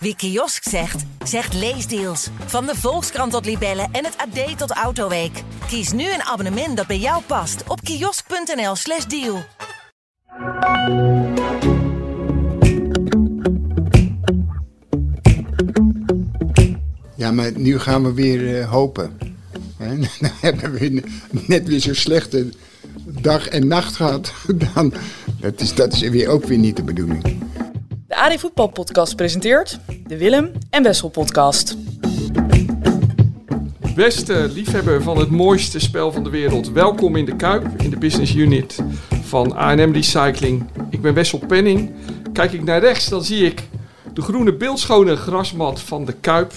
Wie kiosk zegt, zegt leesdeals. Van de Volkskrant tot Libellen en het AD tot Autoweek. Kies nu een abonnement dat bij jou past op kiosk.nl/slash deal. Ja, maar nu gaan we weer uh, hopen. En dan hebben we net weer zo'n slechte dag en nacht gehad. Dan, dat, is, dat is weer ook weer niet de bedoeling. AD Voetbal Podcast presenteert de Willem en Wessel Podcast. Beste liefhebber van het mooiste spel van de wereld, welkom in de Kuip, in de business unit van A&M Recycling. Ik ben Wessel Penning. Kijk ik naar rechts, dan zie ik de groene beeldschone grasmat van de Kuip.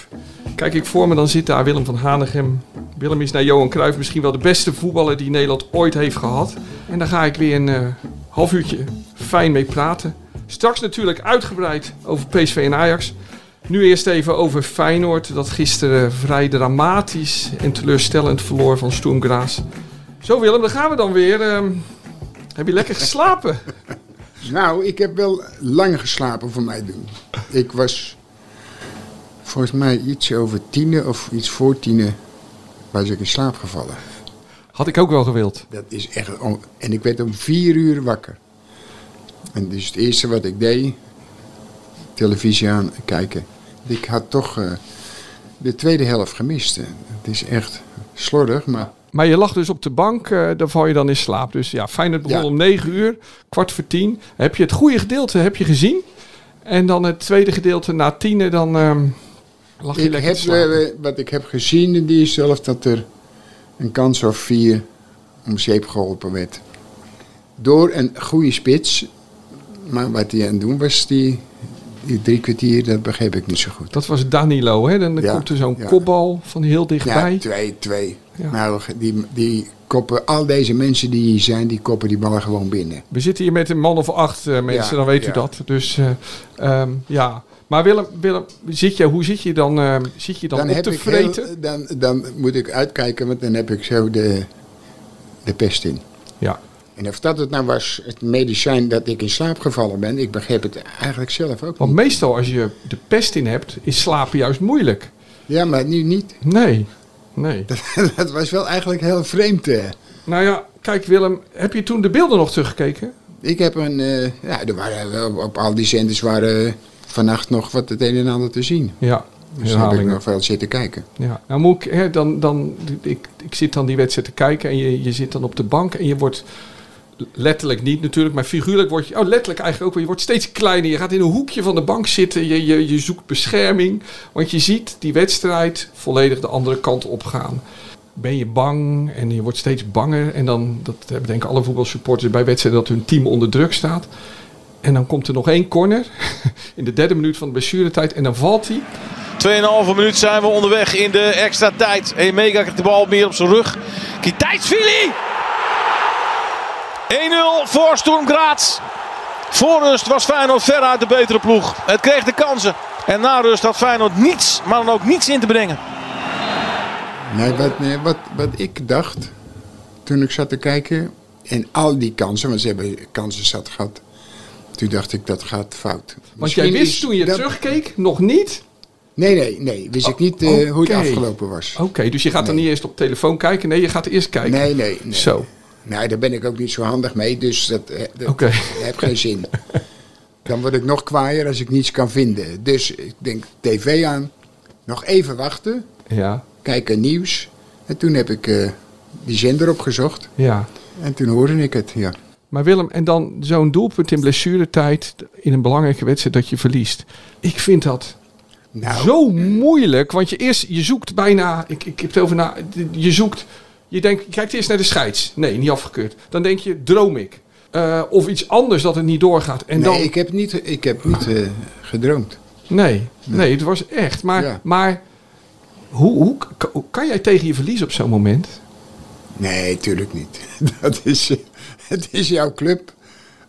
Kijk ik voor me, dan zit daar Willem van Hanegem. Willem is naar Johan Cruijff misschien wel de beste voetballer die Nederland ooit heeft gehad. En daar ga ik weer een uh, half uurtje fijn mee praten. Straks natuurlijk uitgebreid over PSV en Ajax. Nu eerst even over Feyenoord, dat gisteren vrij dramatisch en teleurstellend verloor van Sturm Graz. Zo Willem, dan gaan we dan weer. Uh, heb je lekker geslapen? Nou, ik heb wel lang geslapen voor mij doen. Ik was volgens mij iets over tienen of iets voor tienen was ik in slaap gevallen. Had ik ook wel gewild. Dat is echt... En ik werd om vier uur wakker. En dus het eerste wat ik deed, televisie aan kijken. Ik had toch uh, de tweede helft gemist. Het is echt slordig, maar... Maar je lag dus op de bank, uh, daar val je dan in slaap. Dus ja, fijn het begon ja. om 9 uur, kwart voor tien. Heb je het goede gedeelte heb je gezien? En dan het tweede gedeelte na tienen, dan uh, lag je ik lekker heb, te slapen. uh, Wat ik heb gezien in die zelf, dat er een kans of vier om zeep geholpen werd. Door een goede spits. Maar wat hij aan het doen was, die, die drie kwartier, dat begreep ik niet zo goed. Dat was Danilo, hè? Dan Ja, komt er zo'n ja. kopbal van heel dichtbij. Ja, twee, twee. Ja. Nou, die, die koppen, al deze mensen die hier zijn, die koppen die ballen gewoon binnen. We zitten hier met een man of acht eh, mensen, dan weet u dat. Dus eh, ehm, ja. Maar Willem, Willem zit je, hoe zit je dan, ehm, zit je dan, op heb te vreten? heel- dan, dan moet ik uitkijken, want dan heb ik zo de, de pest in. Ja. En of dat het nou was, het medicijn dat ik in slaap gevallen ben, ik begreep het eigenlijk zelf ook Want niet. meestal als je de pest in hebt, is slapen juist moeilijk. Ja, maar nu niet. Nee, nee. dat was wel eigenlijk heel vreemd. eh. Nou ja, kijk Willem, heb je toen de beelden nog teruggekeken? Ik heb een, eh, ja, er waren op al die zenders waren vannacht nog wat het een en ander te zien. Ja, Dus daar heb ik nog wel zitten kijken. Ja. Nou moet ik, hè, dan, dan, ik, ik zit dan die wedstrijd te kijken en je, je zit dan op de bank en je wordt letterlijk niet natuurlijk, maar figuurlijk word je, oh letterlijk eigenlijk ook wel, je wordt steeds kleiner. Je gaat in een hoekje van de bank zitten, je, je, je zoekt bescherming, want je ziet die wedstrijd volledig de andere kant op gaan. Ben je bang en je wordt steeds banger en dan, dat hebben denk ik alle voetbalsupporters bij wedstrijden, dat hun team onder druk staat. En dan komt er nog één corner in de derde minuut van de blessuretijd en dan valt hij. 2,5 minuut zijn we onderweg in de extra tijd. Emega krijgt de bal meer op zijn rug. Kitijtsvili! 1-0 voor Sturm Graz. Voor rust was Feyenoord veruit de betere ploeg. Het kreeg de kansen. En na rust had Feyenoord niets, maar dan ook niets in te brengen. Nee, wat, nee, wat, wat ik dacht toen ik zat te kijken, en al die kansen, want ze hebben kansen zat gehad, toen dacht ik dat gaat fout. Want jij wist is toen je dat- terugkeek nog niet. Nee, nee, nee, wist ik niet eh, Oh, hoe het afgelopen was. Oké, dus je gaat dan niet eerst op telefoon kijken. Nee, je gaat eerst kijken. Nee, nee, nee. Zo. Nou, daar ben ik ook niet zo handig mee, dus dat, eh, dat heeft geen zin. Dan word ik nog kwaaier als ik niets kan vinden. Dus ik denk tv aan, nog even wachten, Ja, kijken nieuws. En toen heb ik eh, die zender opgezocht ja. en toen hoorde ik het, ja. Maar Willem, en dan zo'n doelpunt in blessuretijd in een belangrijke wedstrijd dat je verliest. Ik vind dat Nou, zo moeilijk, want je eerst, je zoekt bijna, ik, ik heb het over na, je zoekt, je denkt, je kijkt eerst naar de scheids. Nee, niet afgekeurd. Dan denk je, droom ik. Eh, of iets anders dat het niet doorgaat. En nee, dan, ik heb niet, ik heb niet eh, gedroomd. nee, nee, het was echt. Maar, Ja. maar hoe, hoe, hoe kan jij tegen je verlies op zo'n moment? Nee, tuurlijk niet. Dat is, het is jouw club,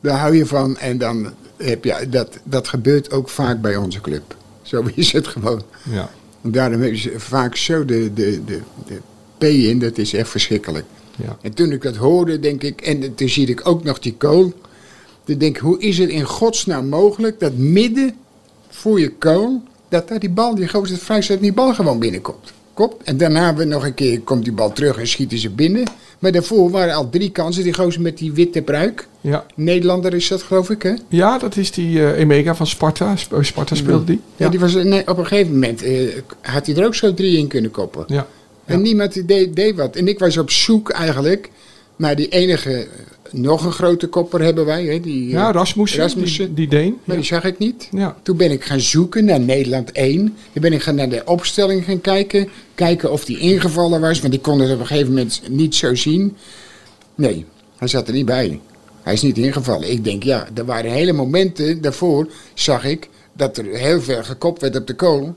daar hou je van. En dan heb je, dat, dat gebeurt ook vaak bij onze club. Zo is het gewoon. Ja. Daarom hebben ze vaak zo de, de, de, de P in, dat is echt verschrikkelijk. Ja. En toen ik dat hoorde, denk ik, en toen zie ik ook nog die kool. Toen denk ik, hoe is het in godsnaam mogelijk dat midden voor je kool dat daar die bal, die gozer vrij staat, die bal gewoon binnenkomt. Komt. En daarna weer nog een keer komt die bal terug en schieten ze binnen. Maar daarvoor waren al drie kansen. Die gozer met die witte pruik. Ja. Nederlander is dat, geloof ik, hè? ja, dat is die eh, Emega van Sparta. Sp- eh, Sparta speelde die. Ja, die was, nee, op een gegeven moment eh, had hij er ook zo drie in kunnen koppen. Ja. En niemand deed, deed wat. En ik was op zoek eigenlijk naar die enige, eh, nog een grote kopper hebben wij. Hè, die, eh, Ja, Rasmussen, Rasmussen. Die, die Deen. Maar die zag ik niet. Ja. Toen ben ik gaan zoeken naar Nederland 1. Toen ben ik gaan naar de opstelling gaan kijken. Kijken of die ingevallen was. Want ik kon het op een gegeven moment niet zo zien. Nee, hij zat er niet bij. Hij is niet ingevallen. Ik denk, ja, er waren hele momenten daarvoor, zag ik, dat er heel veel gekopt werd op de kool.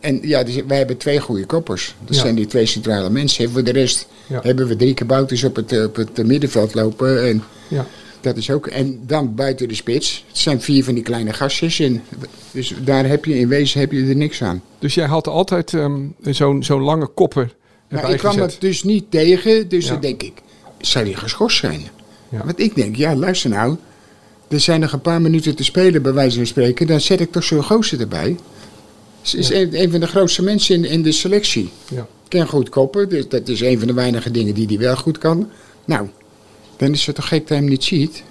En ja, dus wij hebben twee goede koppers. Dat Ja. zijn die twee centrale mensen. En voor de rest Ja. hebben we drie kabouters op het, eh, op het eh, middenveld lopen. En Ja. dat is ook. En dan buiten de spits. Het zijn vier van die kleine gastjes. En dus daar heb je in wezen heb je er niks aan. Dus jij had altijd ehm, zo'n zo'n lange kopper erbij ik kwam het dus niet tegen. Dus dan denk ik, zou die geschorst zijn? Ja. Want ik denk, ja, luister nou. Er zijn nog een paar minuten te spelen, bij wijze van spreken. Dan zet ik toch zo'n gozer erbij. Ze is een, een van de grootste mensen in, in de selectie. Ja. Ken goed koppen. Dus dat is een van de weinige dingen die hij wel goed kan. Nou, dan is het toch gek dat hij hem niet ziet?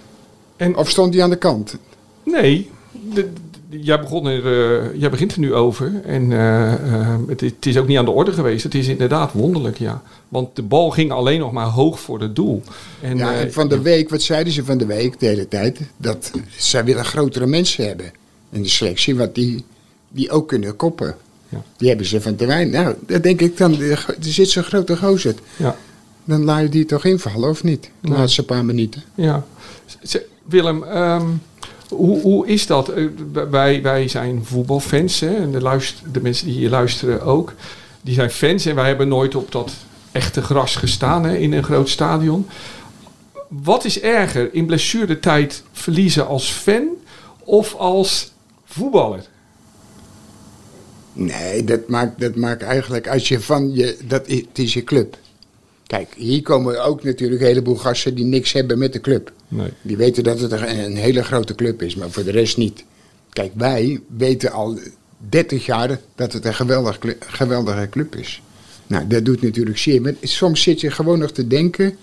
En, Of stond hij aan de kant? nee, de- de- jij, begon er, eh, jij begint er nu over. En eh, eh, het, is- het is ook niet aan de orde geweest. Het is inderdaad wonderlijk, ja. Want de bal ging alleen nog maar hoog voor het doel. En, Ja, en van de week, wat zeiden ze van de week de hele tijd? Dat zij willen grotere mensen hebben in de selectie, wat die, die ook kunnen koppen. Ja. Die hebben ze van te weinig. Nou, dan denk ik dan, er zit zo'n grote gozer. ja. Dan laat je die toch invallen, of niet? De Nee. laatste paar minuten. Ja. Willem, ehm, hoe, hoe is dat? Eh, Wij, wij zijn voetbalfans hè, en de, luister, de mensen die hier luisteren ook. Die zijn fans en wij hebben nooit op dat echte gras gestaan hè, in een groot stadion. Wat is erger, in blessuretijd verliezen als fan of als voetballer? Nee, dat maakt, dat maakt eigenlijk, als je van je, dat is, het is je club. Kijk, hier komen ook natuurlijk een heleboel gasten die niks hebben met de club. Nee. Die weten dat het een, een hele grote club is, maar voor de rest niet. Kijk, wij weten al 30 jaar dat het een geweldig, geweldige club is. Nou, dat doet natuurlijk zeer. Maar soms zit je gewoon nog te denken,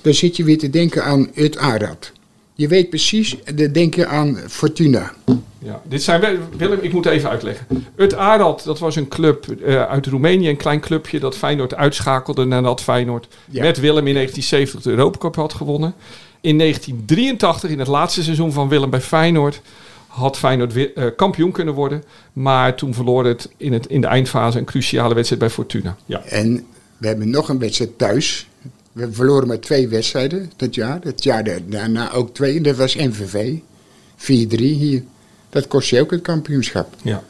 dan zit je weer te denken aan het Arad. Je weet precies, dan denk je aan Fortuna. Ja, dit zijn wel- Willem, ik moet even uitleggen. Het Arad, dat was een club eh, uit Roemenië, een klein clubje dat Feyenoord uitschakelde nadat Feyenoord Ja. met Willem in 1970 de Europa Cup had gewonnen. In 1983, in het laatste seizoen van Willem bij Feyenoord, had Feyenoord weer, eh, kampioen kunnen worden. Maar toen verloor het in, het in de eindfase een cruciale wedstrijd bij Fortuna. Ja. En we hebben nog een wedstrijd thuis. We verloren maar twee wedstrijden dat jaar. Het jaar da- daarna ook twee. En dat was MVV. 4-3 hier. Dat kost je ook het kampioenschap. Ja.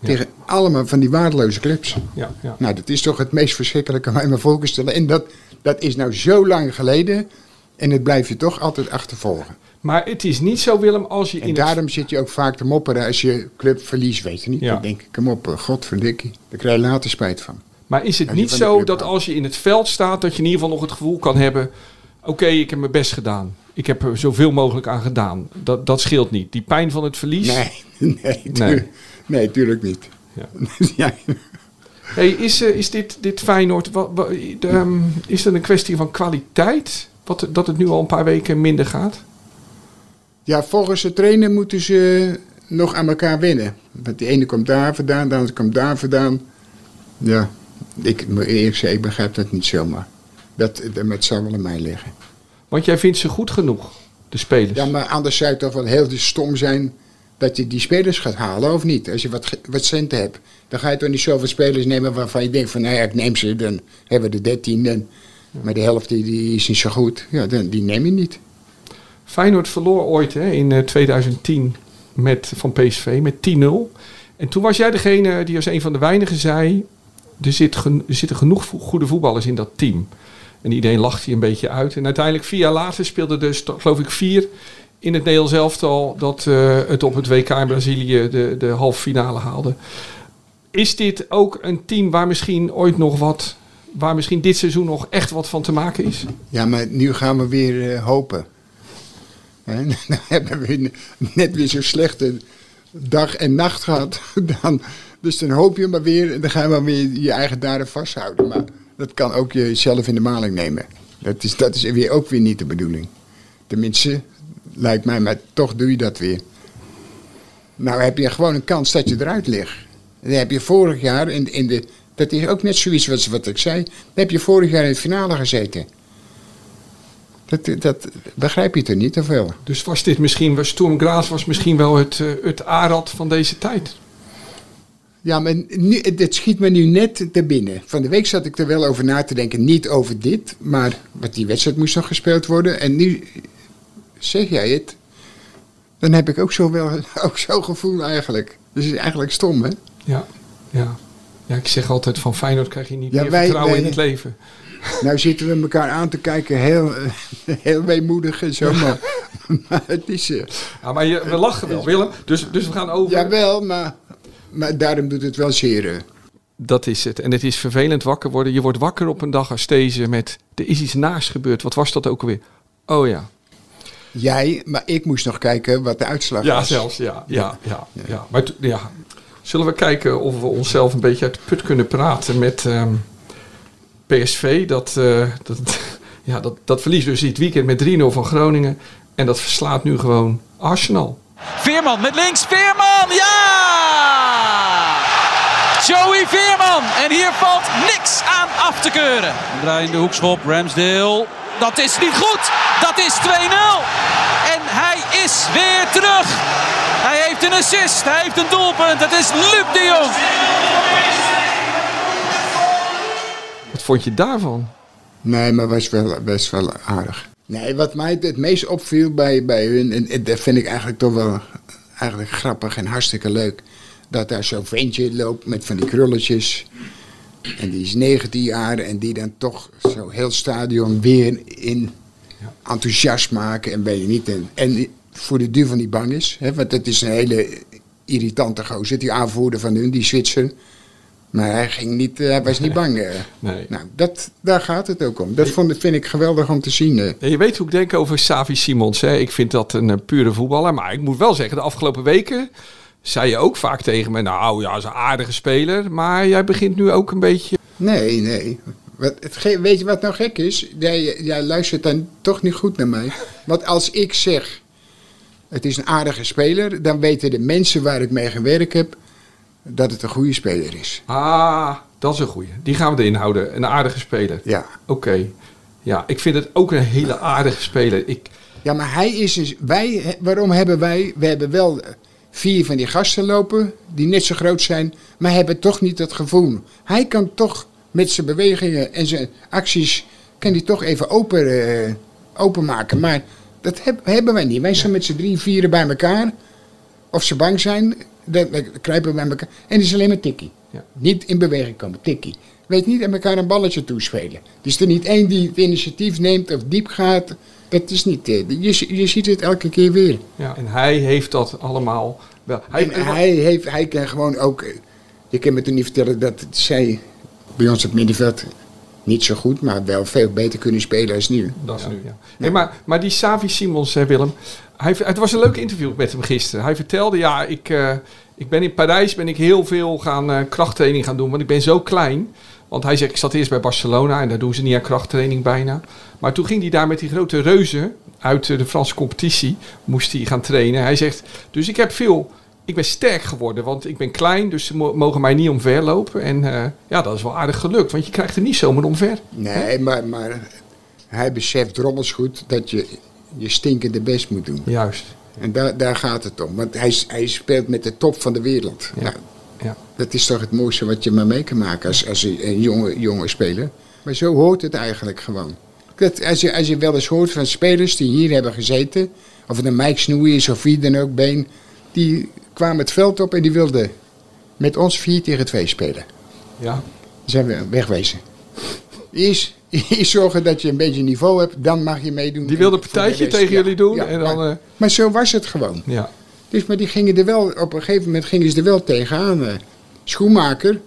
Ja. Tegen allemaal van die waardeloze clubs. Ja, ja. Nou, dat is toch het meest verschrikkelijke wat je me voor stellen. En dat, dat is nou zo lang geleden. En het blijf je toch altijd achtervolgen. Maar het is niet zo, Willem, als je En in het daarom zit je ook vaak te mopperen als je club verliest, weet je niet. Ja. Dan denk ik, kom op, eh, godverdikkie. Daar krijg je later spijt van. Maar is het niet zo dat als je in het veld staat, dat je in ieder geval nog het gevoel kan hebben: oké, ik heb mijn best gedaan. Ik heb er zoveel mogelijk aan gedaan. Dat, dat scheelt niet. Die pijn van het verlies. Nee, nee, tuurlijk, nee. tuurlijk niet. Ja. ja. Hey, is, eh, is dit, dit Feyenoord, wa- wa- de, ehm, is het een kwestie van kwaliteit? Wat, dat het nu al een paar weken minder gaat? Ja, volgens de trainer moeten ze nog aan elkaar winnen. Want de ene komt daar vandaan, de andere komt daar vandaan. Ja, ik moet eerlijk zeggen, ik begrijp dat niet zomaar. Dat, dat zal wel aan mij liggen. Want jij vindt ze goed genoeg, de spelers. Ja, maar anders zou het toch wel heel stom zijn dat je die spelers gaat halen, of niet? Als je wat, wat centen hebt, dan ga je toch niet zoveel spelers nemen waarvan je denkt van, nou ja, ik neem ze, dan hebben we de dertien. En, maar de helft die, die is niet zo goed, ja, dan, die neem je niet. Feyenoord verloor ooit hè, in eh, 2010 met, van PSV met 10-0. En toen was jij degene die als een van de weinigen zei... er, zit er zitten genoeg goede voetballers in dat team. En iedereen lacht hier een beetje uit. En uiteindelijk vier jaar later speelde dus, geloof ik, vier in het Nederlands elftal... dat eh, het op het WK in Brazilië de, de halve finale haalde. Is dit ook een team waar misschien ooit nog wat... waar misschien dit seizoen nog echt wat van te maken is? Ja, maar nu gaan we weer eh, hopen. Hè, Dan hebben we net weer zo'n slechte dag en nacht gehad. Dan, Dus dan hoop je maar weer, en dan ga je maar weer je eigen daden vasthouden. Maar dat kan ook jezelf in de maling nemen. Dat is, dat is weer, ook weer niet de bedoeling. Tenminste, lijkt mij, maar toch doe je dat weer. Nou heb je gewoon een kans dat je eruit ligt. Dan heb je vorig jaar in, in de. Dat is ook net zoiets wat, wat ik zei. Dan heb je vorig jaar in de finale gezeten. Dat, dat begrijp je toch niet, of wel? Dus was dit misschien, was Sturm Graz was misschien wel het, uh, het Arad van deze tijd? Ja, maar nu, het schiet me nu net te binnen. Van de week zat ik er wel over na te denken. Niet over dit, maar wat die wedstrijd moest nog gespeeld worden. En nu zeg jij het. Dan heb ik ook zo wel ook zo'n gevoel eigenlijk. Dus het is eigenlijk stom, hè? Ja, ja. Ja, ik zeg altijd van Feyenoord krijg je niet ja, meer wij, vertrouwen wij, in het leven. Nou zitten we elkaar aan te kijken, heel, heel weemoedig en zo, maar, maar het is... Uh, ja, maar je, we lachen wel, Willem, dus, dus we gaan over... Jawel, maar, maar daarom doet het wel zeer. Dat is het. En het is vervelend wakker worden. Je wordt wakker op een dag als deze met, er is iets naars gebeurd. Wat was dat ook alweer? Oh ja, Jij, maar ik moest nog kijken wat de uitslag ja, was. Zelfs, ja, ja, ja, ja, ja. Maar ja, zullen we kijken of we onszelf een beetje uit de put kunnen praten met um, PSV? Dat, uh, dat, ja, dat, dat verliest dus dit weekend met 3-0 van Groningen. En dat verslaat nu gewoon Arsenal. Veerman met links, Veerman, ja! Joey Veerman. En hier valt niks aan af te keuren. Draaiende hoekschop, Ramsdale. Dat is niet goed. Dat is 2-0. En hij is weer terug. Hij heeft een assist. Hij heeft een doelpunt. Het is Luc de Jong. Vond je daarvan? Nee, maar was wel, best wel aardig. Nee, wat mij het meest opviel bij, bij hun, en dat vind ik eigenlijk toch wel eigenlijk grappig en hartstikke leuk. Dat daar zo'n ventje loopt met van die krulletjes. En die is 19 jaar en die dan toch zo heel stadion weer in enthousiast maken. En ben je niet. En, voor de duur van die bang is. Hè, want het is een hele irritante gozer, die aanvoerder van hun, die Zwitser. Maar hij, ging niet, hij was niet bang. Nee. Nou, dat, daar gaat het ook om. Dat vond, vind ik geweldig om te zien. je weet hoe ik denk over Savi Simons. Hè? Ik vind dat een pure voetballer. Maar ik moet wel zeggen, de afgelopen weken zei je ook vaak tegen me... nou ja, is een aardige speler. Maar jij begint nu ook een beetje... Nee, nee. Wat, het, weet je wat nou gek is? Jij, jij luistert dan toch niet goed naar mij. Want als ik zeg, het is een aardige speler, dan weten de mensen waar ik mee gewerkt heb, dat het een goede speler is. Ah, dat is een goede. Die gaan we erin houden. Een aardige speler. Ja. Oké. Ja, ik vind het ook een hele aardige speler. Ik... Ja, maar hij is dus. Wij, waarom hebben wij. We hebben wel vier van die gasten lopen, die net zo groot zijn, maar hebben toch niet het gevoel. Hij kan toch met zijn bewegingen en zijn acties kan hij toch even open, uh, openmaken. Maar dat hebben wij niet. Wij zijn met z'n drie, vieren bij elkaar. Of ze bang zijn, dan, kruipen we bij elkaar. En het is alleen maar tikkie. Ja. Niet in beweging komen, tikkie. Weet niet aan elkaar een balletje toespelen. Het is er niet één die het initiatief neemt of diep gaat. Dat is niet. Eh, je, je ziet het elke keer weer. Ja, en hij heeft dat allemaal wel. Hij, hij, heeft, hij kan gewoon ook. Je eh, kan me toen niet vertellen dat zij bij ons op middenveld niet zo goed, maar wel veel beter kunnen spelen als nu. Dat is nu, ja. Maar, maar die Savi Simons, Willem, hij, het was een leuk interview met hem gisteren. Hij vertelde, ja, ik, uh, ik ben in Parijs ben ik heel veel gaan uh, krachttraining gaan doen, want ik ben zo klein. Want hij zegt, ik zat eerst bij Barcelona en daar doen ze niet aan krachttraining bijna. Maar toen ging hij daar met die grote reuzen uit de Franse competitie, moest hij gaan trainen. Hij zegt, dus ik heb veel ik ben sterk geworden, want ik ben klein, dus ze mogen mij niet omverlopen. En uh, ja, dat is wel aardig gelukt, want je krijgt er niet zomaar omver. Nee, maar, maar hij beseft drommels goed dat je je stinkende best moet doen. Juist. En daar, daar gaat het om, want hij, hij speelt met de top van de wereld. Ja. Nou, ja. Dat is toch het mooiste wat je maar mee kan maken als, als een jonge, jonge speler. Maar zo hoort het eigenlijk gewoon. Dat, als, je, als je wel eens hoort van spelers die hier hebben gezeten, of het een Mike Snoei is of wie dan ook, Been, die kwamen het veld op en die wilden met ons 4 tegen 2 spelen. Ja. Dan zijn we wegwezen. Eerst, eerst zorgen dat je een beetje niveau hebt, dan mag je meedoen. Die wilde een partijtje tegen jullie doen. en dan, maar, uh... maar, zo was het gewoon. Ja. Dus, maar die gingen er wel, op een gegeven moment gingen ze er wel tegenaan. Uh, schoenmaker,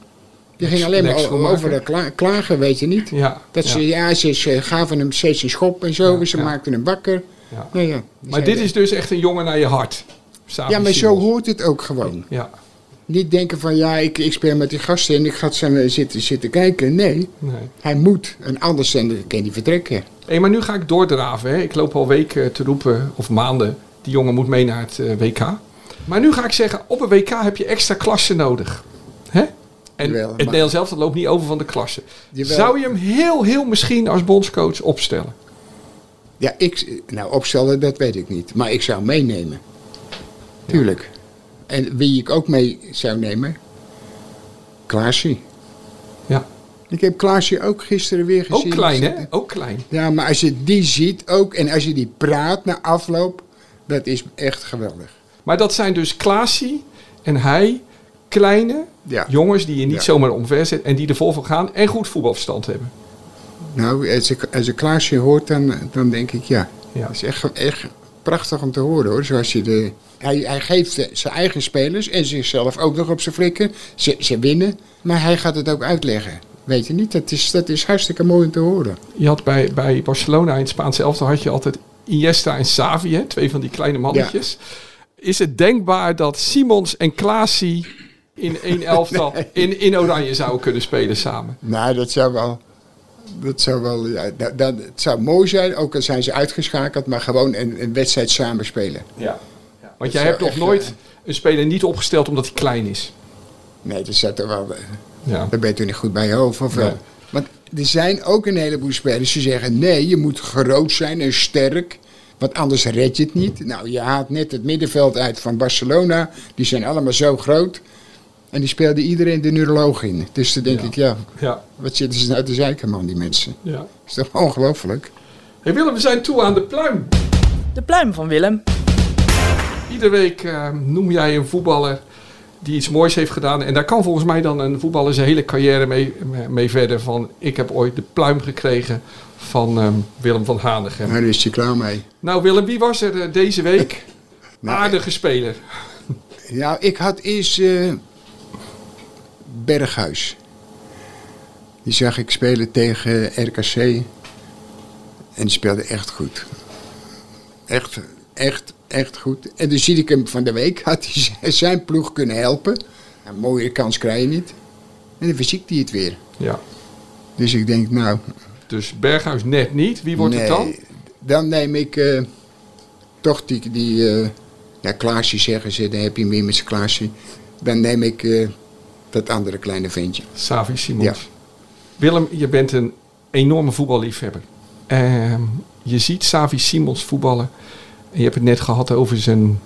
die ging alleen maar over de klagen, weet je niet. Ja, dat ze, ja, ze gaven hem steeds een schop en zo, ze maakten hem wakker. Ja. Nou maar dit is dus echt een jongen naar je hart. Ja, maar zo hoort het ook gewoon. Ja. Niet denken van ja, ik, ik speel met die gasten en ik ga samen zitten, zitten kijken. Nee, Nee. hij moet. En anders dan kan hij vertrekken. Hé, maar nu ga ik doordraven. Hè. Ik loop al weken te roepen, of maanden, die jongen moet mee naar het eh, WK. Maar nu ga ik zeggen, op een WK heb je extra klasse nodig. Hè? En Jawel, het Nederlands zelf, dat loopt niet over van de klasse. Jawel. Zou je hem heel, heel misschien als bondscoach opstellen? Ja, ik, nou opstellen, dat weet ik niet. Maar ik zou meenemen. Tuurlijk. En wie ik ook mee zou nemen? Klaasje. Ja. Ik heb Klaasje ook gisteren weer gezien. Ook klein, hè? Ook klein. Ja, maar als je die ziet ook en als je die praat na afloop, dat is echt geweldig. Maar dat zijn dus Klaasie en hij, kleine Ja. jongens die je niet Ja. zomaar omver zet en die er vol van gaan en goed voetbalverstand hebben. Nou, als ik, als ik Klaasje hoort, dan, dan denk ik ja. Ja. Dat is echt, echt prachtig om te horen hoor. Zoals je de, hij, hij geeft zijn eigen spelers en zichzelf ook nog op zijn flikken. Ze, ze winnen, maar hij gaat het ook uitleggen. Weet je niet, dat is, dat is hartstikke mooi om te horen. Je had bij, bij Barcelona in het Spaanse elftal had je altijd Iniesta en Xavi, hè? twee van die kleine mannetjes. Is het denkbaar dat Simons en Klaasie in één elftal in, in Oranje zouden kunnen spelen samen? Nou, dat zou wel. Dat zou wel. Ja, dat, dat- het zou mooi zijn, ook al zijn ze uitgeschakeld, maar gewoon een, een wedstrijd samen spelen. Ja. Want jij hebt nog nooit eh, een speler niet opgesteld omdat hij klein is. Nee, dat zat er wel. eh, Ja. Daar ben je toch niet goed bij je hoofd of wel? Want er zijn ook een heleboel spelers die zeggen: nee, je moet groot zijn en sterk. Want anders red je het niet. Nou, je haalt net het middenveld uit van Barcelona. Die zijn allemaal zo groot. En die speelde iedereen de neuroloog in. Dus dan denk Ja. ik, ja, Ja. wat zitten ze nou te zeiken, man, die mensen. ja. Dat is toch ongelooflijk? Hey Willem, we zijn toe aan de pluim. De pluim van Willem. Iedere week eh, noem jij een voetballer die iets moois heeft gedaan. En daar kan volgens mij dan een voetballer zijn hele carrière mee, mee verder. Van ik heb ooit de pluim gekregen van ehm, Willem van Hanegem. Nou, daar is je klaar mee. Nou Willem, wie was er eh, deze week? Nou, Aardige speler. Ja, ik had eerst eh, Berghuis. Die zag ik spelen tegen RKC. En die speelde echt goed. Echt, echt, echt goed. En dan zie ik hem van de week. Had hij zijn ploeg kunnen helpen. Een mooie kans krijg je niet. En dan verziekt hij het weer. Ja. Dus ik denk, nou... Dus Berghuis net niet. Wie wordt het dan? Dan neem ik eh, toch die... die eh, ja, Klaasje zeggen ze. Dan heb je meer met zijn Klaasje. Dan neem ik eh, dat andere kleine ventje. Savi Simons. Ja. Willem, je bent een enorme voetballiefhebber. Ehm, je ziet Savi Simons voetballen. Je hebt het net gehad over zijn...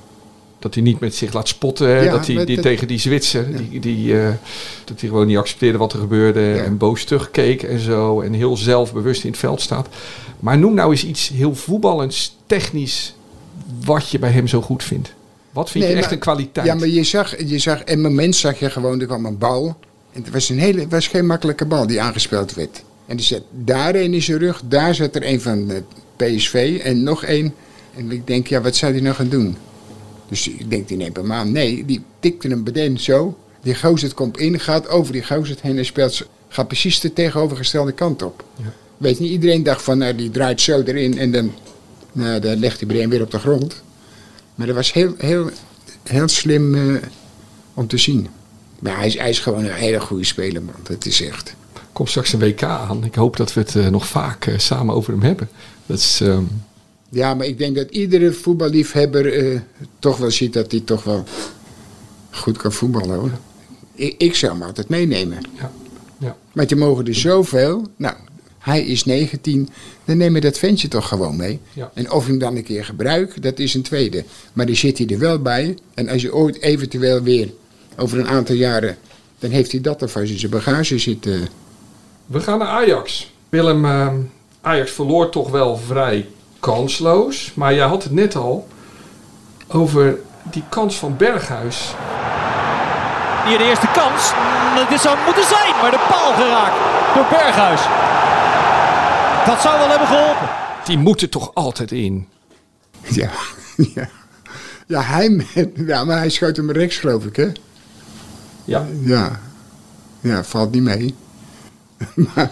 Dat hij niet met zich laat spotten. Ja, dat hij die, tegen die Zwitser. Die, die, eh, dat hij gewoon niet accepteerde wat er gebeurde. Ja. En boos terugkeek en zo. En heel zelfbewust in het veld staat. Maar noem nou eens iets heel voetballends, technisch. Wat je bij hem zo goed vindt. Wat vind Nee, je echt maar- een kwaliteit? Ja, maar je zag, je zag, en moment zag je gewoon, er kwam een bal. En het was, een hele, was geen makkelijke bal die aangespeeld werd. En die zat daar een in zijn rug, daar zat er een van de PSV en nog één. En ik denk, ja, wat zou die nou gaan doen? Dus ik denk, die neemt hem aan. Nee, die tikte hem meteen zo. Die gozer komt in, gaat over die gozer heen en speelt, gaat precies de tegenovergestelde kant op. Weet niet, iedereen dacht van, nou, die draait zo erin en dan, nou, dan legt hij Brein weer op de grond. Maar dat was heel, heel, heel slim eh, om te zien. Maar hij is, hij is gewoon een hele goede speler, man. Dat is echt. komt straks een WK aan. Ik hoop dat we het eh, nog vaak eh, samen over hem hebben. Dat is, ehm, Ja, maar ik denk dat iedere voetballiefhebber eh, toch wel ziet dat hij toch wel goed kan voetballen, hoor. Ik, ik zou hem altijd meenemen. ja, ja. Want je mogen er zoveel. Nou, hij is 19, dan neem je dat ventje toch gewoon mee. Ja. En of je hem dan een keer gebruikt, dat is een tweede. Maar die zit hij er wel bij. En als je ooit eventueel weer over een aantal jaren, dan heeft hij dat alvast in zijn bagage zitten. We gaan naar Ajax. Willem, ehm, Ajax verloor toch wel vrij kansloos. Maar jij had het net al over die kans van Berghuis. Hier de eerste kans. Dit zou moeten zijn, maar de paal geraakt door Berghuis. Dat zou wel hebben geholpen. Die moeten toch altijd in. Ja, ja. Ja, hij, ja, maar hij schoot hem rechts, geloof ik, hè? Ja. Ja. Ja, valt niet mee. Maar-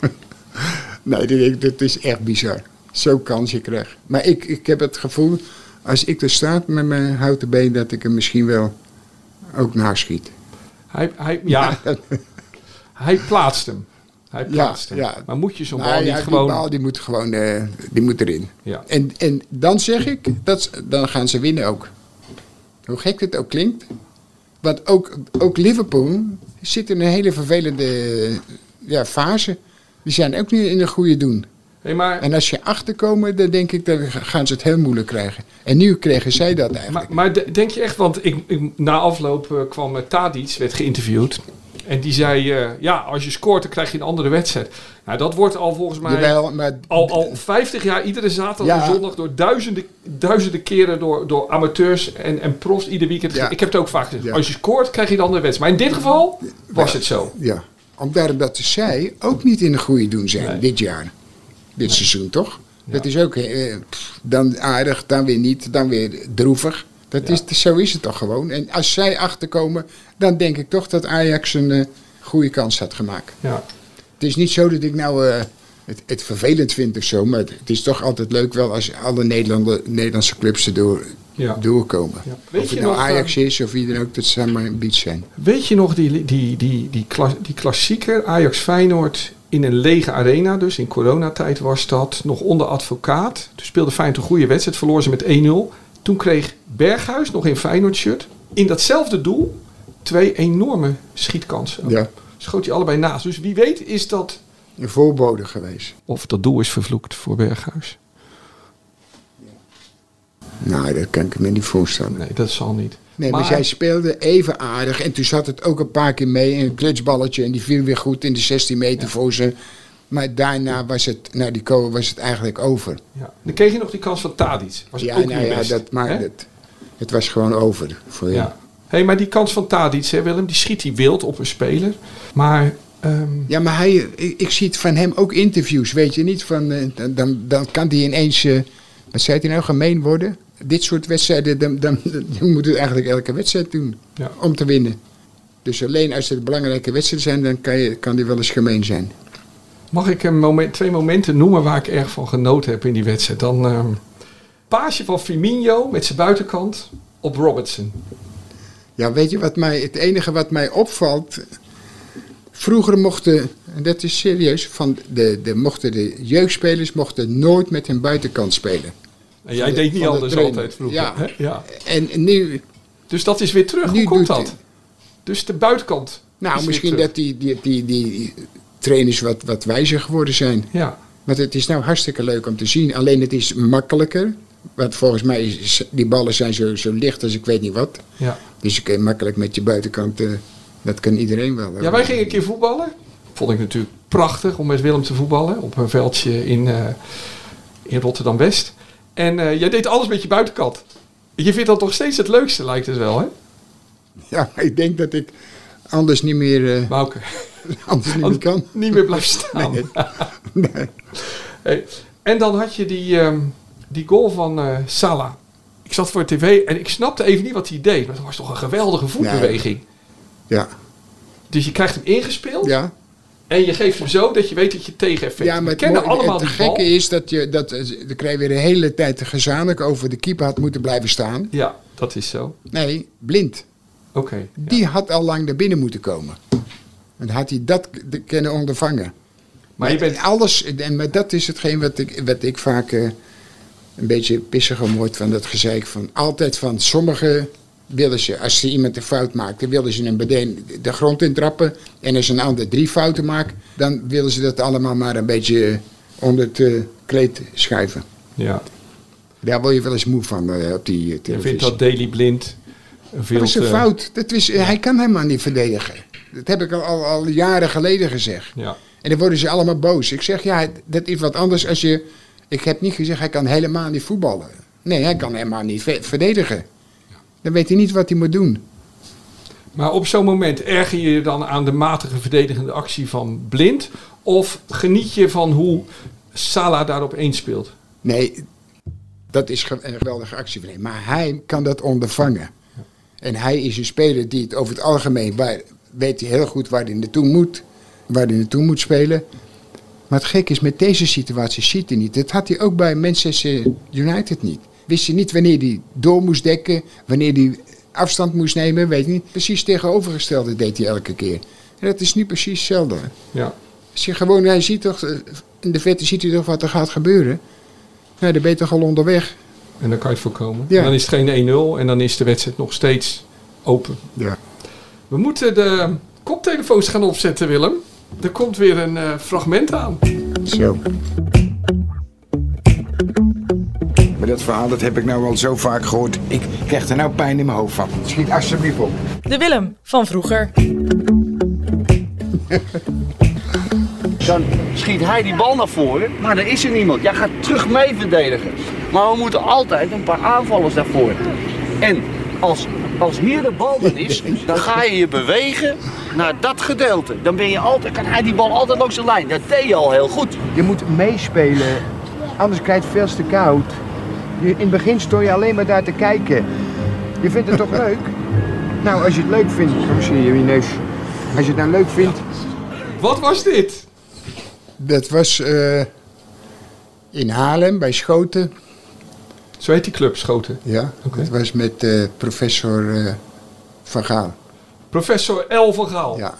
nee, dit, dit is echt bizar. Zo'n kans je krijgt. Maar ik, ik heb het gevoel, als ik er sta met mijn houten been, dat ik hem misschien wel ook naschiet. Hij, hij, ja, hij plaatst hem. Hij plaatst hem. ja. Maar moet je zo'n Nou bal ja, niet die gewoon... bal die moet gewoon eh, die moet erin. Ja. En, en dan zeg ik, dat, dan gaan ze winnen ook. Hoe gek het ook klinkt. Want ook, ook Liverpool zit in een hele vervelende ja, fase. Die zijn ook niet in een goede doen. Hey, maar, En als je achterkomen, dan denk ik, dan gaan ze het heel moeilijk krijgen. En nu kregen zij dat eigenlijk. maar, maar de- denk je echt, want ik, ik, na afloop eh, kwam uh, Tadic, werd geïnterviewd. En die zei, eh, ja, als je scoort, dan krijg je een andere wedstrijd. Nou, dat wordt al volgens mij... Jawel, maar Al, al 50 jaar, iedere zaterdag en zondag, door duizenden, duizenden keren door, door amateurs en, en profs ieder weekend. Ja. Ik heb het ook vaak gezegd. Ja. Als je scoort, krijg je een andere wedstrijd. Maar in dit geval was het zo. Ja, omdat zij ook niet in de goede doen zijn Nee. dit jaar. Dit seizoen toch? Dat is ook eh, pff, dan aardig, dan weer niet, dan weer droevig. Dat is, zo is het toch gewoon. En als zij achterkomen, dan denk ik toch dat Ajax een eh, goede kans had gemaakt. Ja. Het is niet zo dat ik nou eh, het, het vervelend vind of zo, maar het, het is toch altijd leuk wel als alle Nederlanden, Nederlandse clubs erdoor Ja. doorkomen. Ja. Of het nou nog, Ajax is of wie dan ook, dat zou maar een beach zijn. Weet je nog die, die, die, die, kla- die klassieker Ajax Feyenoord in een lege arena, dus in coronatijd was dat, nog onder advocaat. Toen speelde Feyenoord een goede wedstrijd, verloor ze met 1-0. Toen kreeg Berghuis, nog in Feyenoord shirt, in datzelfde doel twee enorme schietkansen. Ja, Schoot hij allebei naast. Dus wie weet is dat, een voorbode geweest. of dat doel is vervloekt voor Berghuis. Nou, dat kan ik me niet voorstellen. Nee, dat zal niet. Nee, maar, zij speelde even aardig. En toen zat het ook een paar keer mee. Een klutsballetje. En die viel weer goed in de 16 meter voor ze. Maar daarna was het, na die kool was het eigenlijk over. Ja. Dan kreeg je nog die kans van Tadic. Was ja, ook nou niet ja, best, dat, maar dat, het was gewoon over. Voor Ja. Hey, maar die kans van Tadic, hè, Willem, die schiet hij wild op een speler. Maar ehm, Ja, maar hij, ik, ik zie het van hem ook interviews, weet je niet? Van, eh, dan, dan, kan hij ineens, eh, wat zei hij nou, gemeen worden? Dit soort wedstrijden, dan, dan, dan moet het eigenlijk elke wedstrijd doen Ja. om te winnen. Dus alleen als het belangrijke wedstrijden zijn, dan kan, je, kan die wel eens gemeen zijn. mag ik een moment, twee momenten noemen waar ik erg van genoten heb in die wedstrijd? Dan ehm paasje van Firmino met zijn buitenkant op Robertson. Ja, weet je wat mij, het enige wat mij opvalt. Vroeger mochten, en dat is serieus, van de, de, mochten de jeugdspelers mochten nooit met hun buitenkant spelen. En jij de- deed niet de anders altijd vroeger. Ja. hè? ja. En nu, Dus dat is weer terug. Nu Hoe komt dat? Dus de buitenkant. nou misschien dat die, die, die, die trainers wat, wat wijzer geworden zijn. Ja. Want het is nou hartstikke leuk om te zien. Alleen het is makkelijker. Want volgens mij is die ballen zijn zo, zo licht als ik weet niet wat. Ja. Dus je kan makkelijk met je buitenkant, eh, dat kan iedereen wel. ja, wij gingen een keer voetballen. Vond ik natuurlijk prachtig om met Willem te voetballen. Op een veldje in, eh, in Rotterdam-West. En eh, jij deed alles met je buitenkant. Je vindt dat toch steeds het leukste, lijkt het wel, hè? Ja, ik denk dat ik anders niet meer, Bouke. anders niet meer kan. Niet meer blijft staan. Nee. Nee. Hey, En dan had je die, ehm, die goal van eh Salah. Ik zat voor tv en ik snapte even niet wat hij deed. Maar het was toch een geweldige voetbeweging. Ja, Dus je krijgt hem ingespeeld. ja. En je geeft hem zo dat je weet dat je tegeneffect ja maar het, kennen allemaal het gekke is dat je, dat, eh, krijg je weer de hele tijd gezanik over de keeper had moeten blijven staan. Ja, dat is zo. Nee, blind. Oké. Die had al lang naar binnen moeten komen. En had hij dat kunnen ondervangen. Maar je bent... Alles, en maar dat is hetgeen wat ik, wat ik vaak eh, een beetje pissig om word van dat gezeik. Van, altijd van sommigen ze, als ze iemand een fout maakt, dan willen ze hem meteen de grond intrappen. En als een ander drie fouten maakt, dan willen ze dat allemaal maar een beetje onder het eh, kleed schuiven. Ja. Daar word je wel eens moe van eh, op die eh, Je televisie. vindt dat Daily Blind een veel Dat is een fout. Dat is, hij kan helemaal niet verdedigen. Dat heb ik al, al, al jaren geleden gezegd. Ja. En dan worden ze allemaal boos. Ik zeg, ja, dat is wat anders als je... Ik heb niet gezegd, hij kan helemaal niet voetballen. Nee, hij kan helemaal niet ve- verdedigen. Dan weet hij niet wat hij moet doen. Maar op zo'n moment erger je je dan aan de matige verdedigende actie van Blind? Of geniet je van hoe Salah daarop speelt? Nee, dat is een geweldige actie van hem. Maar hij kan dat ondervangen. En hij is een speler die het over het algemeen... Waar, weet hij heel goed waar hij naartoe moet. Waar hij naartoe moet spelen. Maar het gek is, met deze situatie ziet hij niet. Dat had hij ook bij Manchester United niet. Wist je niet wanneer hij door moest dekken. Wanneer hij afstand moest nemen, weet je niet. Precies tegenovergestelde deed hij elke keer. En dat is nu precies hetzelfde. Ja. Als je gewoon, hij ziet toch, eh, in de vette ziet hij toch wat er gaat gebeuren. Nou, dan ben je toch al onderweg. En dan kan je het voorkomen. Ja. En dan is het geen 1-0 en dan is de wedstrijd nog steeds open. Ja. We moeten de koptelefoons gaan opzetten, Willem. Er komt weer een eh, fragment aan. Zo. Maar dat verhaal dat heb ik nou al zo vaak gehoord. Ik krijg er nou pijn in mijn hoofd van. Schiet alsjeblieft op. De Willem van vroeger. Dan schiet hij die bal naar voren, maar er is er niemand. Jij gaat terug mee verdedigen. Maar we moeten altijd een paar aanvallers naar voren. En als, als hier de bal dan is, dan ga je je bewegen naar dat gedeelte. Dan ben je altijd, kan hij die bal altijd langs de lijn. Dat deed je al heel goed. Je moet meespelen, anders krijg je het veel te koud. Je, in het begin stond je alleen maar daar te kijken. Je vindt het toch leuk? Nou, als je het leuk vindt, kom zie je in je neus. Als je het nou leuk vindt. Wat was dit? Dat was eh, in Haarlem bij Schoten. Zo heet die club, Schoten. Ja, dat was met eh, professor eh, Van Gaal. Professor El van Gaal. Ja.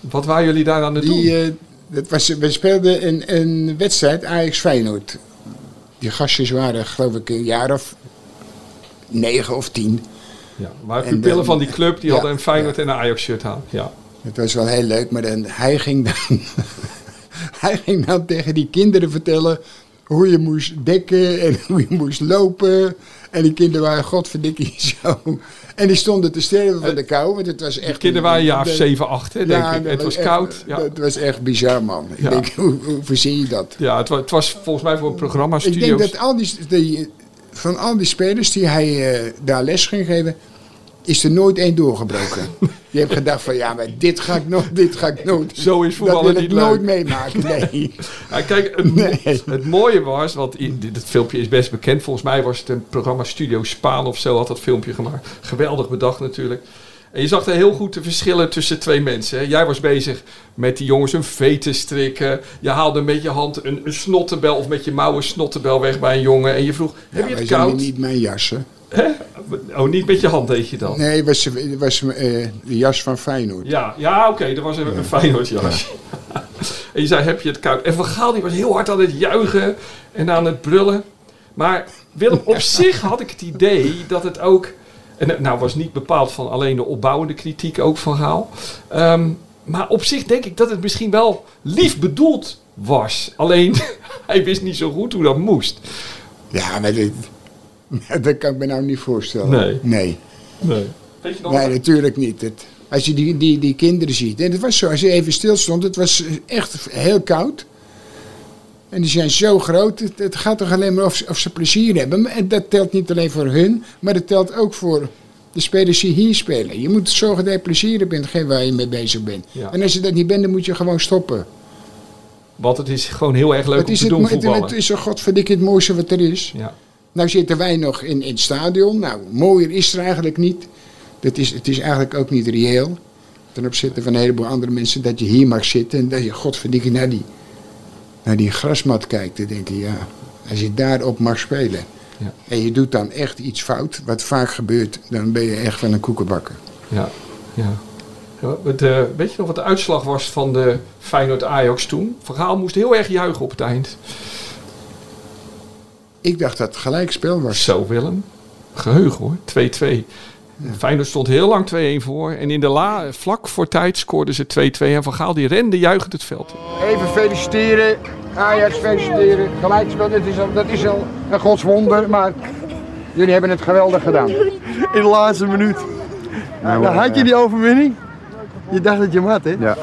Wat waren jullie daar aan het doen? Die, eh, dat was, we speelden een, een wedstrijd Ajax-Feyenoord. Die gastjes waren geloof ik een jaar of negen of tien. Ja, maar En pupillen dan- van die club die ja, hadden een Feyenoord en een Ajax shirt aan. Ja. Het was wel heel leuk, maar dan, hij, ging dan, hij ging dan tegen die kinderen vertellen hoe je moest dekken en hoe je moest lopen. En die kinderen waren godverdikkie zo. En die stonden te sterven van de kou, want het was echt... kinderen waren een jaar of de- 7, 8, hè, denk ik. Het was echt- koud, ja. Het was echt bizar, man. Ik Ja. denk, hoe, hoe verzin je dat? Ja, het was, het was volgens mij voor een programma Ik studio's. denk dat al die, die, van al die spelers die hij eh, daar les ging geven, is er nooit één doorgebroken. Je hebt gedacht van ja, maar dit ga ik nooit, dit ga ik nooit. Zo is voetballen Dat wil ik niet nooit leuk. meemaken, nee. Ja, kijk, het, mo- het mooie was, want dit, filmpje is best bekend. Volgens mij was het een programma Studio Spaan of zo had dat filmpje gemaakt. Geweldig bedacht natuurlijk. En je zag er heel goed de verschillen tussen twee mensen. Jij was bezig met die jongens een V te strikken. Je haalde met je hand een, een snottenbel of met je mouwen snottenbel weg bij een jongen. En je vroeg, heb je het koud? niet mijn jassen. Hè? Oh, niet met je hand deed je dan? Nee, het was, was eh, de jas van Feyenoord. Ja, ja oké, er was een, een Feyenoordjas. en je zei, heb je het koud? En Van Gaal die was heel hard aan het juichen en aan het brullen. Maar Willem, op zich had ik het idee dat het ook... En het nou was niet bepaald van alleen de opbouwende kritiek ook van Gaal. Ehm, maar op zich denk ik dat het misschien wel lief bedoeld was. Alleen, hij wist niet zo goed hoe dat moest. Ja, maar dit, dat kan ik me nou niet voorstellen. Nee. Nee, Nee. Weet je nog? nee natuurlijk niet. Het, als je die, die, die kinderen ziet. En het was zo, als je even stil stond, het was echt heel koud. En die zijn zo groot, het, het gaat toch alleen maar of, ze- of ze plezier hebben. En dat telt niet alleen voor hun, maar dat telt ook voor de spelers die hier spelen. Je moet zorgen dat je plezier hebt in hetgeen waar je mee bezig bent. Ja. En als je dat niet bent, dan moet je gewoon stoppen. Want het is gewoon heel erg leuk Het om is, te het, doen het, voetballen. het is zo godverdikke het mooiste wat er is. Ja. Nou zitten wij nog in, in het stadion. Nou, mooier is er eigenlijk niet. Dat is, het is eigenlijk ook niet reëel. Ten opzichte van een heleboel andere mensen dat je hier mag zitten en dat je godverdikke naar die, naar die grasmat kijkt. Dan denk je, ja, als je daarop mag spelen Ja. en je doet dan echt iets fout, wat vaak gebeurt, dan ben je echt van een koekenbakker. Ja, ja. Eh, weet je nog wat de uitslag was van de Feyenoord-Ajax toen? Verhaal moest heel erg juichen op het eind. Ik dacht dat het gelijkspel was. Zo Willem. Geheugen hoor, 2-2. Feyenoord stond heel lang 2-1 voor. En in de la, vlak voor tijd scoorden ze 2-2. En Van Gaal die rende juichend het veld in. Even feliciteren. Ajax feliciteren. Gelijkspel, dat is al, dat is al een godswonder, maar jullie hebben het geweldig gedaan. In de laatste minuut. Nou, Dan had je die overwinning. Je dacht dat je hem had, hè? Ja.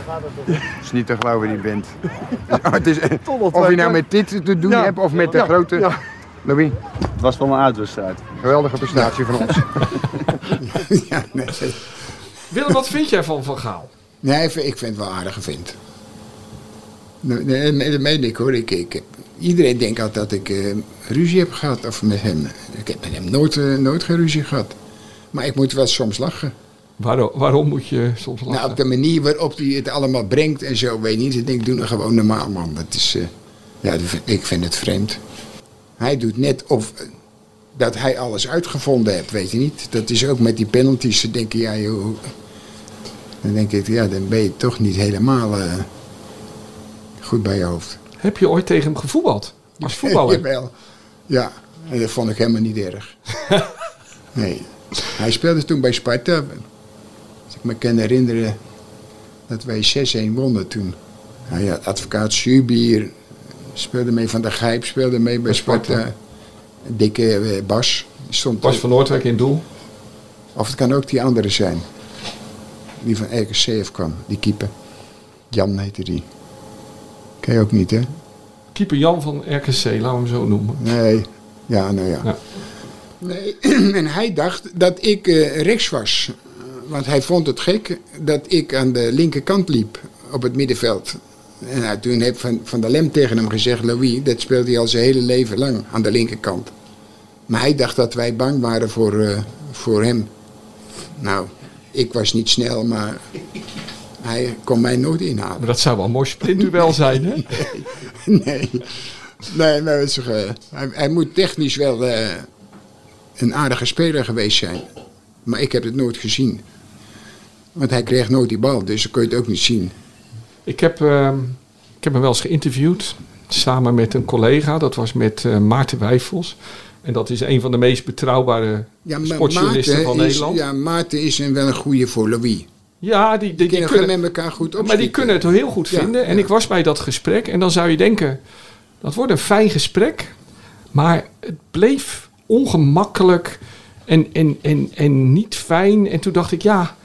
Het is niet te geloven, die bent. het is, of je nou met dit te doen Ja. hebt of met de Ja. grote... Louis, Het was van een uitwedstrijd. geweldige prestatie van ons. ja, nee. Willem, wat vind jij van Van Gaal? nee, ik vind ik vind het wel aardige vent. Nee, dat meen ik hoor. Ik, ik heb, iedereen denkt altijd dat ik eh, ruzie heb gehad of met hem. Ik heb met hem nooit, eh, nooit geen ruzie gehad. Maar ik moet wel soms lachen. Waarom, waarom moet je soms lachen? Nou, op de manier waarop hij het allemaal brengt en zo, weet je niet. Ik denk, doe nou gewoon normaal, man. Dat is, eh, ja, vind- ik vind het vreemd. Hij doet net of, dat hij alles uitgevonden heeft, weet je niet. Dat is ook met die penalties. Dan denk je, ja, joh, dan denk ik, ja, dan ben je toch niet helemaal eh, goed bij je hoofd. Heb je ooit tegen hem gevoetbald? Als voetballer? Jawel. Ja, en dat vond ik helemaal niet erg. nee. Hij speelde toen bij Sparta. Als ik me kan herinneren dat wij 6-1 wonnen toen. Hij had advocaat Subier, speelde mee van de Gijp, speelde mee bij Sparta. Dikke eh, Bas. Stond Bas van Noordwijk in doel. Of het kan ook die andere zijn. Die van RKC kwam, die keeper. Jan heette die. Ken je ook niet, hè? Keeper Jan van RKC, laten we hem zo noemen. Nee, ja, nou ja. Ja. Nee, en hij dacht dat ik eh, rechts was. Want hij vond het gek dat ik aan de linkerkant liep op het middenveld. En nou, toen heeft Van, van der Lem tegen hem gezegd, Louis, dat speelt hij al zijn hele leven lang aan de linkerkant. Maar hij dacht dat wij bang waren voor, eh, voor hem. Nou, ik was niet snel, maar hij kon mij nooit inhalen. Maar dat zou wel een mooi sprintduel zijn, hè? Nee, nee maar is toch, eh, hij, hij moet technisch wel eh, een aardige speler geweest zijn. Maar ik heb het nooit gezien. Want hij kreeg nooit die bal, dus dan kun je het ook niet zien. Ik heb, ehm, ik heb hem wel eens geïnterviewd. Samen met een collega. Dat was met eh, Maarten Wijfels. En dat is een van de meest betrouwbare Ja, sportjournalisten Maarten van is, Nederland. Ja, Ja, Maarten is een, wel een goede voor Louis. die, die, die, Die kunnen met elkaar goed opschieten. maar die kunnen het heel goed Ja, vinden. En ja. ik was bij dat gesprek. En dan zou je denken, dat wordt een fijn gesprek. Maar het bleef ongemakkelijk en, en, en, en niet fijn. En toen dacht ik, ja,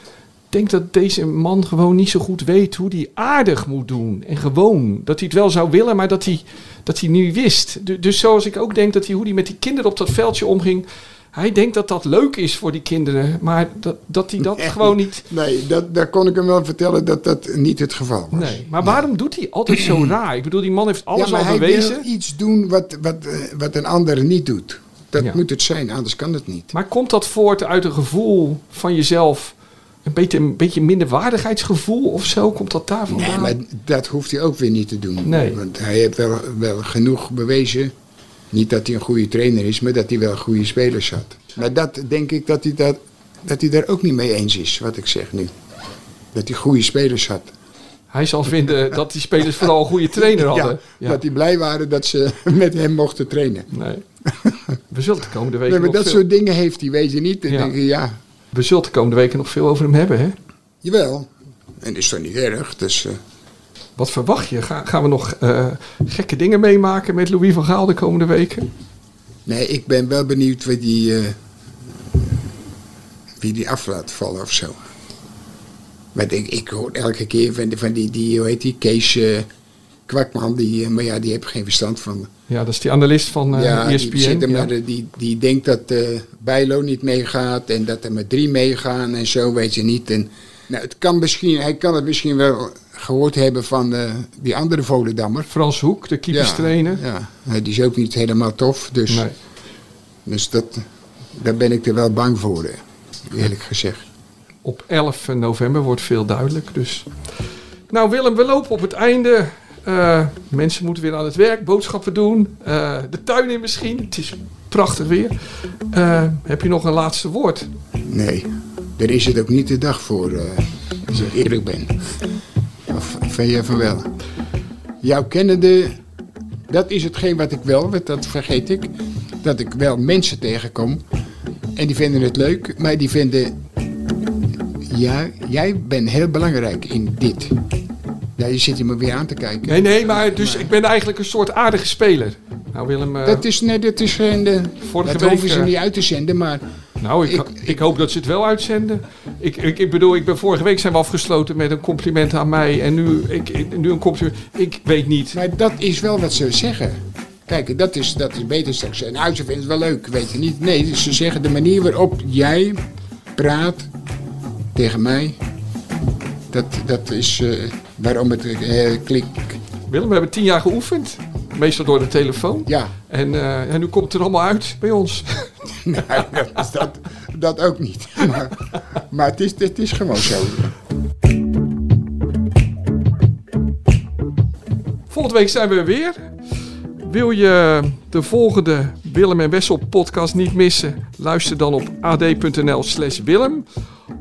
denk dat deze man gewoon niet zo goed weet hoe hij aardig moet doen. En gewoon, dat hij het wel zou willen, maar dat hij, dat hij niet wist. Du- Dus zoals ik ook denk dat hij, hoe hij met die kinderen op dat veldje omging... Hij denkt dat dat leuk is voor die kinderen, maar dat, dat hij dat Nee. gewoon niet... Nee, dat, daar kon ik hem wel vertellen dat dat niet het geval was. Nee, maar waarom doet hij altijd zo raar? Ik bedoel, die man heeft alles ja, maar al hij bewezen. wil iets doen wat, wat, eh, wat een ander niet doet. Dat Ja. moet het zijn, anders kan het niet. Maar komt dat voort uit een gevoel van jezelf? Een beetje, een beetje minderwaardigheidsgevoel of zo? Komt dat daar vandaan? Nee, maar dat hoeft hij ook weer niet te doen. Nee. Want hij heeft wel, wel genoeg bewezen. Niet dat hij een goede trainer is, maar dat hij wel goede spelers had. Maar dat denk ik dat hij, dat, dat hij daar ook niet mee eens is, wat ik zeg nu. Dat hij goede spelers had. Hij zal vinden dat die spelers vooral een goede trainer hadden. Ja, Dat die blij waren dat ze met hem mochten trainen. Nee. We zullen de komende weken Nee, maar dat veel, soort dingen heeft hij, weet je niet. Dan Ja. denk je, ja, we zullen de komende weken nog veel over hem hebben. Hè? jawel. En dat is toch niet erg. Dus, Wat verwacht je? Ga- gaan we nog eh, gekke dingen meemaken met Louis van Gaal de komende weken? nee, ik ben wel benieuwd wie die, eh, wie die af laat vallen of zo. Want ik, ik hoor elke keer van, die- van die, die, hoe heet die, Kees Kwakman, die, maar ja, die heeft geen verstand van. Ja, dat is die analist van eh ja, ESPN. die, zit er ja. maar, eh, die, die denkt dat eh Bijlo niet meegaat en dat er maar drie meegaan en zo, weet je niet. En, nou, het kan misschien, hij kan het misschien wel gehoord hebben van eh, die andere Volendammer. Frans Hoek, de keeperstrainer. Ja, ja, die is ook niet helemaal tof, dus, Nee. dus dat, daar ben ik er wel bang voor, eh, eerlijk gezegd. Op 11 november wordt veel duidelijk. Dus. Nou Willem, we lopen op het einde. Eh, mensen moeten weer aan het werk, boodschappen doen. eh, de tuin in misschien. Het is prachtig weer. Eh, heb je nog een laatste woord? Nee, daar is het ook niet de dag voor, als ik eerlijk ben. Vind jij van wel? Jouw kennende, dat is hetgeen wat ik wel, want dat vergeet ik. Dat ik wel mensen tegenkom en die vinden het leuk, maar die vinden... Ja, jij bent heel belangrijk in dit. Ja, je zit hier maar weer aan te kijken. Nee, nee, maar dus ik ben eigenlijk een soort aardige speler. Nou Willem, eh, Dat is, nee, dat is geen... de- Vorige dat week, hoeven ze eh, niet uit te zenden, maar... nou ik, ik- ik, hoop dat ze het wel uitzenden. Ik, ik, ik bedoel, ik ben vorige week zijn we afgesloten met een compliment aan mij. En nu, ik, nu een compliment. Ik weet niet. Maar dat is wel wat ze zeggen. Kijk, dat is, dat is beter straks. En nou, ze vinden het wel leuk, weet je niet. Nee, ze zeggen de manier waarop jij praat tegen mij. Dat, dat is eh, waarom het eh klik. Willem, we hebben tien jaar geoefend. Meestal door de telefoon. Ja, En, en nu komt het er allemaal uit bij ons. nou, dat, dat, dat ook niet. Maar, maar het, is, het is gewoon zo. Volgende week zijn we er weer. Wil je de volgende Willem en Wessel podcast niet missen? Luister dan op ad.nl slash Willem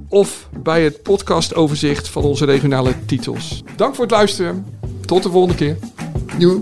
of bij het podcastoverzicht van onze regionale titels. Dank voor het luisteren. Tot de volgende keer. Doei.